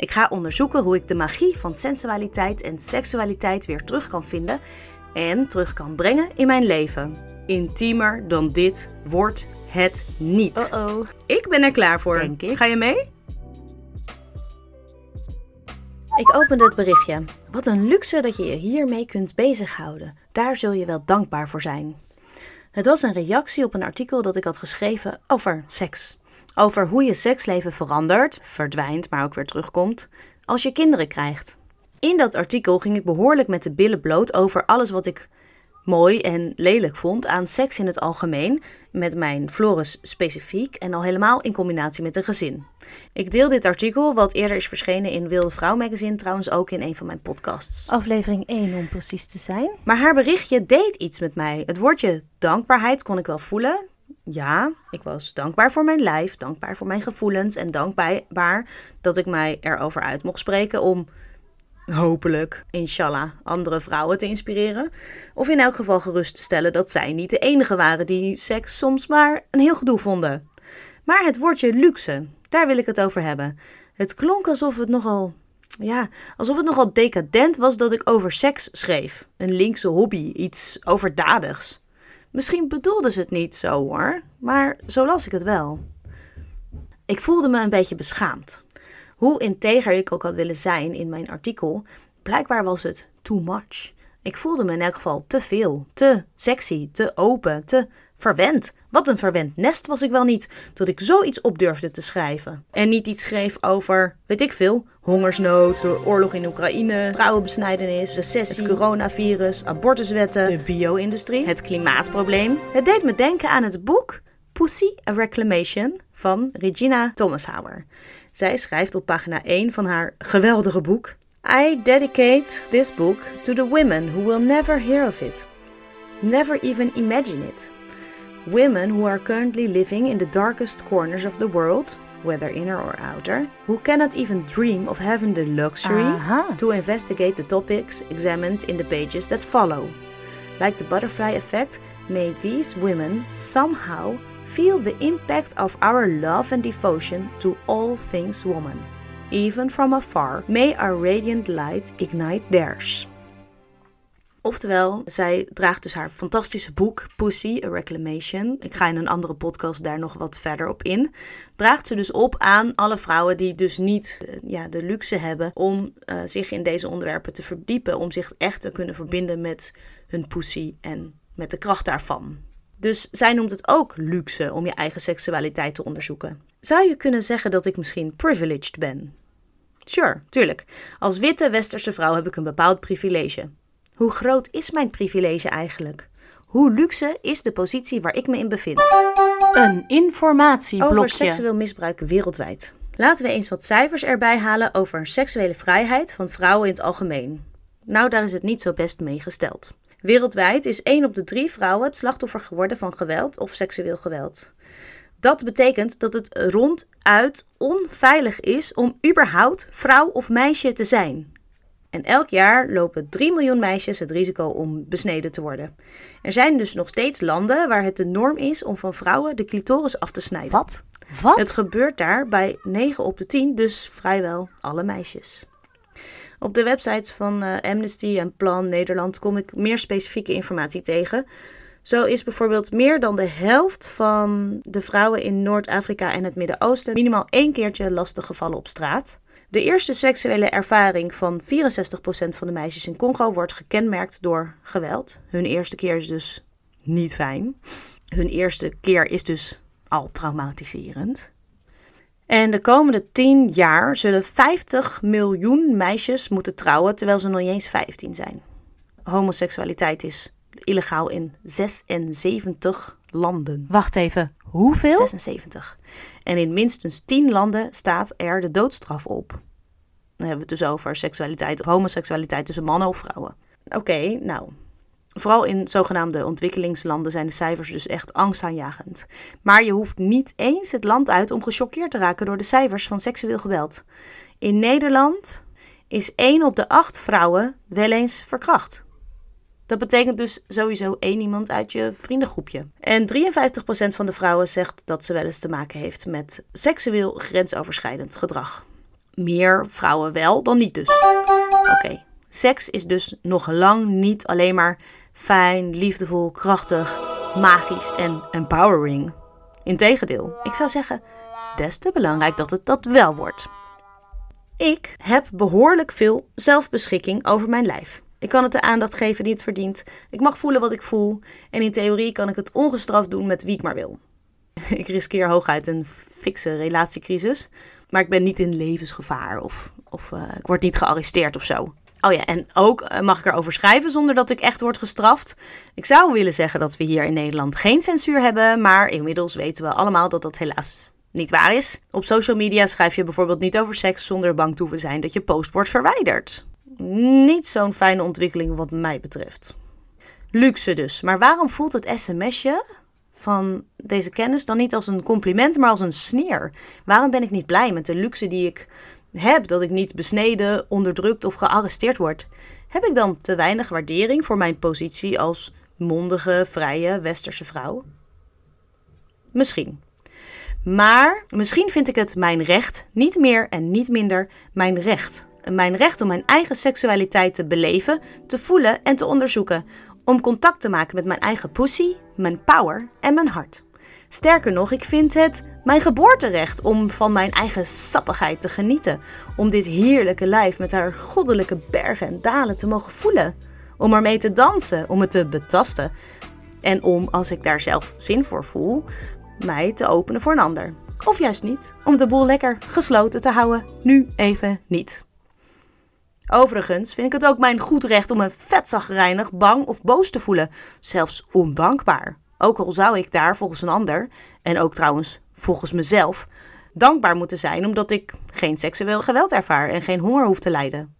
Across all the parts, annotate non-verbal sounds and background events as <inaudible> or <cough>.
Ik ga onderzoeken hoe ik de magie van sensualiteit en seksualiteit weer terug kan vinden en terug kan brengen in mijn leven. Intiemer dan dit wordt het niet. Oh-oh. Ik ben er klaar voor. Denk ik. Ga je mee? Ik opende het berichtje. Wat een luxe dat je je hiermee kunt bezighouden. Daar zul je wel dankbaar voor zijn. Het was een reactie op een artikel dat ik had geschreven over seks. Over hoe je seksleven verandert, verdwijnt, maar ook weer terugkomt, als je kinderen krijgt. In dat artikel ging ik behoorlijk met de billen bloot over alles wat ik mooi en lelijk vond aan seks in het algemeen, met mijn Floris specifiek en al helemaal in combinatie met een gezin. Ik deel dit artikel, wat eerder is verschenen in Wilde Vrouw magazine, trouwens ook in een van mijn podcasts. Aflevering 1 om precies te zijn. Maar haar berichtje deed iets met mij. Het woordje dankbaarheid kon ik wel voelen. Ja, ik was dankbaar voor mijn lijf, dankbaar voor mijn gevoelens en dankbaar dat ik mij erover uit mocht spreken om hopelijk, inshallah, andere vrouwen te inspireren. Of in elk geval gerust te stellen dat zij niet de enige waren die seks soms maar een heel gedoe vonden. Maar het woordje luxe, daar wil ik het over hebben. Het klonk alsof het nogal, ja, alsof het nogal decadent was dat ik over seks schreef. Een linkse hobby, iets overdadigs. Misschien bedoelden ze het niet zo hoor, maar zo las ik het wel. Ik voelde me een beetje beschaamd. Hoe integer ik ook had willen zijn in mijn artikel, blijkbaar was het too much. Ik voelde me in elk geval te veel, te sexy, te open, te verwend. Wat een verwend nest was ik wel niet, dat ik zoiets op durfde te schrijven. En niet iets schreef over, weet ik veel, hongersnood, de oorlog in Oekraïne, vrouwenbesnijdenis, recessie, het coronavirus, abortuswetten, de bio-industrie, het klimaatprobleem. Het deed me denken aan het boek Pussy a Reclamation van Regina Thomashauer. Zij schrijft op pagina 1 van haar geweldige boek: I dedicate this book to the women who will never hear of it, never even imagine it. Women who are currently living in the darkest corners of the world, whether inner or outer, who cannot even dream of having the luxury Aha. to investigate the topics examined in the pages that follow. Like the butterfly effect, may these women somehow feel the impact of our love and devotion to all things woman. Even from afar, may our radiant light ignite theirs. Oftewel, zij draagt dus haar fantastische boek Pussy, A Reclamation. Ik ga in een andere podcast daar nog wat verder op in. Draagt ze dus op aan alle vrouwen die dus niet eh, ja, de luxe hebben om eh, zich in deze onderwerpen te verdiepen. Om zich echt te kunnen verbinden met hun pussy en met de kracht daarvan. Dus zij noemt het ook luxe om je eigen seksualiteit te onderzoeken. Zou je kunnen zeggen dat ik misschien privileged ben? Sure, tuurlijk. Als witte westerse vrouw heb ik een bepaald privilege. Hoe groot is mijn privilege eigenlijk? Hoe luxe is de positie waar ik me in bevind? Een Over informatieblokje. seksueel misbruik wereldwijd. Laten we eens wat cijfers erbij halen over seksuele vrijheid van vrouwen in het algemeen. Nou, daar is het niet zo best mee gesteld. Wereldwijd is 1 op de 3 vrouwen het slachtoffer geworden van geweld of seksueel geweld. Dat betekent dat het ronduit onveilig is om überhaupt vrouw of meisje te zijn. En elk jaar lopen 3 miljoen meisjes het risico om besneden te worden. Er zijn dus nog steeds landen waar het de norm is om van vrouwen de clitoris af te snijden. Wat? Wat? Het gebeurt daar bij 9 op de 10, dus vrijwel alle meisjes. Op de websites van eh, Amnesty en Plan Nederland kom ik meer specifieke informatie tegen. Zo is bijvoorbeeld meer dan de helft van de vrouwen in Noord-Afrika en het Midden-Oosten minimaal één keertje lastig gevallen op straat. De eerste seksuele ervaring van 64% van de meisjes in Congo wordt gekenmerkt door geweld. Hun eerste keer is dus niet fijn. Hun eerste keer is dus al traumatiserend. En de komende 10 jaar zullen 50 miljoen meisjes moeten trouwen terwijl ze nog niet eens 15 zijn. Homoseksualiteit is illegaal in 76 landen. Wacht even. Hoeveel? 76. En in minstens 10 landen staat er de doodstraf op. Dan hebben we het dus over seksualiteit homoseksualiteit tussen mannen of vrouwen. Oké, nou. Vooral in zogenaamde ontwikkelingslanden zijn de cijfers dus echt angstaanjagend. Maar je hoeft niet eens het land uit om gechoqueerd te raken door de cijfers van seksueel geweld. In Nederland is 1 op de 8 vrouwen wel eens verkracht. Dat betekent dus sowieso één iemand uit je vriendengroepje. En 53% van de vrouwen zegt dat ze wel eens te maken heeft met seksueel grensoverschrijdend gedrag. Meer vrouwen wel dan niet dus. Oké, seks is dus nog lang niet alleen maar fijn, liefdevol, krachtig, magisch en empowering. Integendeel, ik zou zeggen, des te belangrijk dat het dat wel wordt. Ik heb behoorlijk veel zelfbeschikking over mijn lijf. Ik kan het de aandacht geven die het verdient. Ik mag voelen wat ik voel. En in theorie kan ik het ongestraft doen met wie ik maar wil. <laughs> Ik riskeer hooguit een fikse relatiecrisis. Maar ik ben niet in levensgevaar of, of uh, ik word niet gearresteerd of zo. Oh ja, en ook uh, mag ik erover schrijven zonder dat ik echt word gestraft. Ik zou willen zeggen dat we hier in Nederland geen censuur hebben. Maar inmiddels weten we allemaal dat dat helaas niet waar is. Op social media schrijf je bijvoorbeeld niet over seks zonder bang te hoeven zijn dat je post wordt verwijderd. Niet zo'n fijne ontwikkeling wat mij betreft. Luxe dus. Maar waarom voelt het sms'je van deze kennis dan niet als een compliment, maar als een sneer? Waarom ben ik niet blij met de luxe die ik heb, dat ik niet besneden, onderdrukt of gearresteerd word? Heb ik dan te weinig waardering voor mijn positie als mondige, vrije, westerse vrouw? Misschien. Maar misschien vind ik het mijn recht, niet meer en niet minder, mijn recht mijn recht om mijn eigen seksualiteit te beleven, te voelen en te onderzoeken. Om contact te maken met mijn eigen pussy, mijn power en mijn hart. Sterker nog, ik vind het mijn geboorterecht om van mijn eigen sappigheid te genieten. Om dit heerlijke lijf met haar goddelijke bergen en dalen te mogen voelen. Om ermee te dansen, om het te betasten. En om, als ik daar zelf zin voor voel, mij te openen voor een ander. Of juist niet, om de boel lekker gesloten te houden. Nu even niet. Overigens vind ik het ook mijn goed recht om me vetzagrijnig, bang of boos te voelen. Zelfs ondankbaar. Ook al zou ik daar volgens een ander, en ook trouwens volgens mezelf, dankbaar moeten zijn omdat ik geen seksueel geweld ervaar en geen honger hoef te lijden.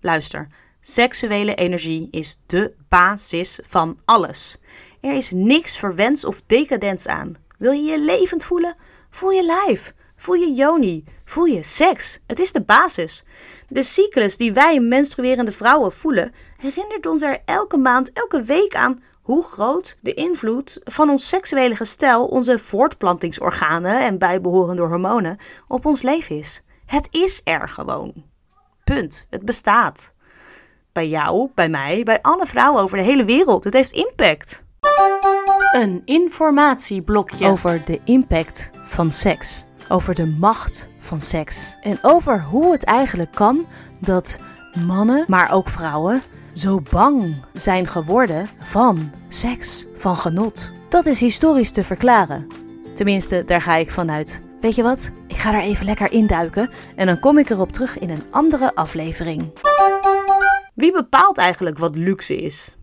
Luister, seksuele energie is de basis van alles. Er is niks verwens of decadents aan. Wil je je levend voelen? Voel je lijf. Voel je joni. Voel je seks. Het is de basis. De cyclus die wij menstruerende vrouwen voelen, herinnert ons er elke maand, elke week aan hoe groot de invloed van ons seksuele gestel, onze voortplantingsorganen en bijbehorende hormonen op ons leven is. Het is er gewoon. Punt. Het bestaat. Bij jou, bij mij, bij alle vrouwen over de hele wereld. Het heeft impact. Een informatieblokje over de impact van seks. Over de macht van seks. En over hoe het eigenlijk kan dat mannen, maar ook vrouwen, zo bang zijn geworden van seks, van genot. Dat is historisch te verklaren. Tenminste, daar ga ik vanuit. Weet je wat? Ik ga er even lekker induiken en dan kom ik erop terug in een andere aflevering. Wie bepaalt eigenlijk wat luxe is?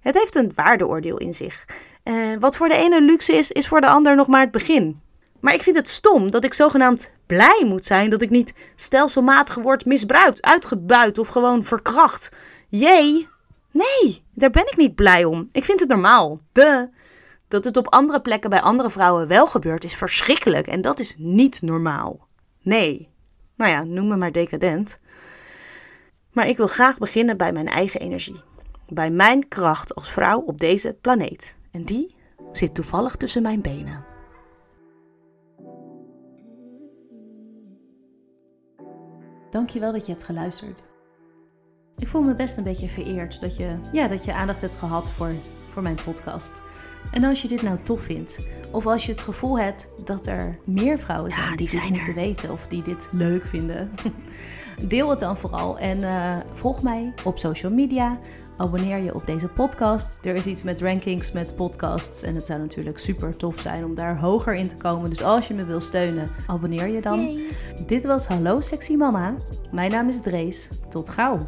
Het heeft een waardeoordeel in zich. Uh, wat voor de ene luxe is, is voor de ander nog maar het begin. Maar ik vind het stom dat ik zogenaamd blij moet zijn dat ik niet stelselmatig word misbruikt, uitgebuit of gewoon verkracht. Jee, nee, daar ben ik niet blij om. Ik vind het normaal. De. Dat het op andere plekken bij andere vrouwen wel gebeurt is verschrikkelijk en dat is niet normaal. Nee. Nou ja, noem me maar decadent. Maar ik wil graag beginnen bij mijn eigen energie. Bij mijn kracht als vrouw op deze planeet. En die zit toevallig tussen mijn benen. Dankjewel dat je hebt geluisterd. Ik voel me best een beetje vereerd dat je, ja, dat je aandacht hebt gehad voor, voor mijn podcast. En als je dit nou tof vindt, of als je het gevoel hebt dat er meer vrouwen zijn die, die dit moeten weten of die dit leuk vinden, <laughs> deel het dan vooral en uh, volg mij op social media. Abonneer je op deze podcast. Er is iets met rankings, met podcasts. En het zou natuurlijk super tof zijn om daar hoger in te komen. Dus als je me wil steunen, abonneer je dan. Dit was Hallo Sexy Mama. Mijn naam is Drees. Tot gauw.